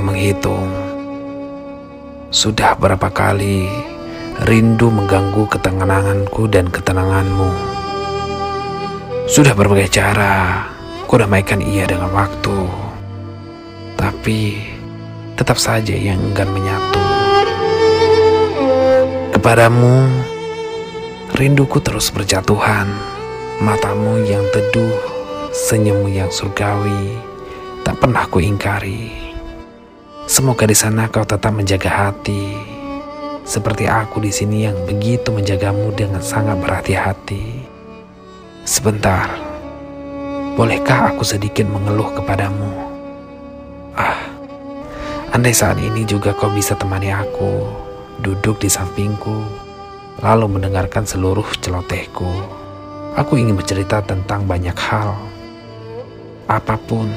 menghitung. Sudah berapa kali rindu mengganggu ketenanganku dan ketenanganmu. Sudah berbagai cara ku damaikan ia dengan waktu. Tapi tetap saja yang enggan menyatu. Kepadamu, rinduku terus berjatuhan. Matamu yang teduh, senyummu yang surgawi, tak pernah ku ingkari. Semoga di sana kau tetap menjaga hati, seperti aku di sini yang begitu menjagamu dengan sangat berhati-hati. Sebentar, bolehkah aku sedikit mengeluh kepadamu? Ah, andai saat ini juga kau bisa temani aku, duduk di sampingku, lalu mendengarkan seluruh celotehku. Aku ingin bercerita tentang banyak hal, apa pun.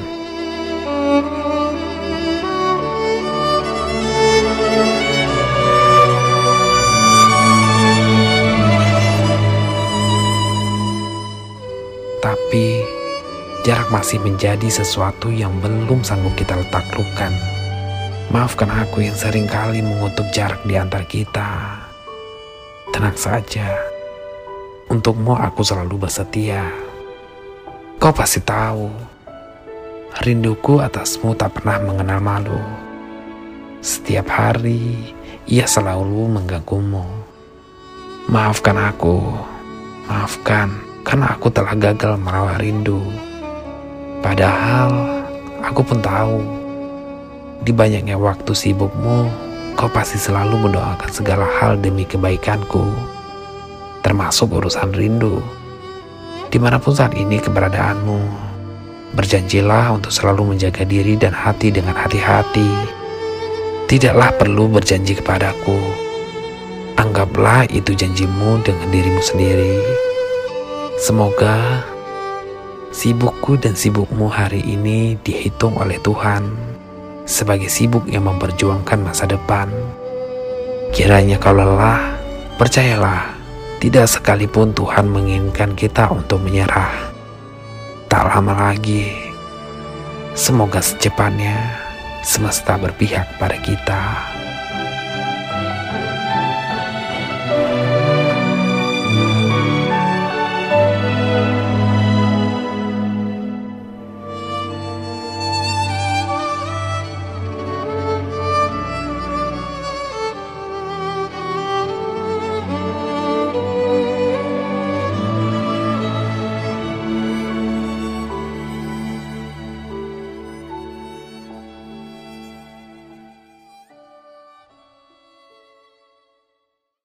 Tapi jarak masih menjadi sesuatu yang belum sanggup kita letakkan. Maafkan aku yang sering kali mengutuk jarak di antara kita. Tenang saja. Untukmu aku selalu bersetia. Kau pasti tahu, rinduku atasmu tak pernah mengenal malu. Setiap hari, ia selalu mengganggumu. Maafkan aku, maafkan karena aku telah gagal merawat rindu. Padahal aku pun tahu, di banyaknya waktu sibukmu, kau pasti selalu mendoakan segala hal demi kebaikanku termasuk urusan rindu. Di mana pun saat ini keberadaanmu, berjanjilah untuk selalu menjaga diri dan hati dengan hati-hati. Tidaklah perlu berjanji kepadaku. Anggaplah itu janjimu dengan dirimu sendiri. Semoga sibukku dan sibukmu hari ini dihitung oleh Tuhan sebagai sibuk yang memperjuangkan masa depan. Kiranya kau lelah, percayalah tidak sekalipun Tuhan menginginkan kita untuk menyerah. Tak lama lagi, semoga secepatnya semesta berpihak pada kita.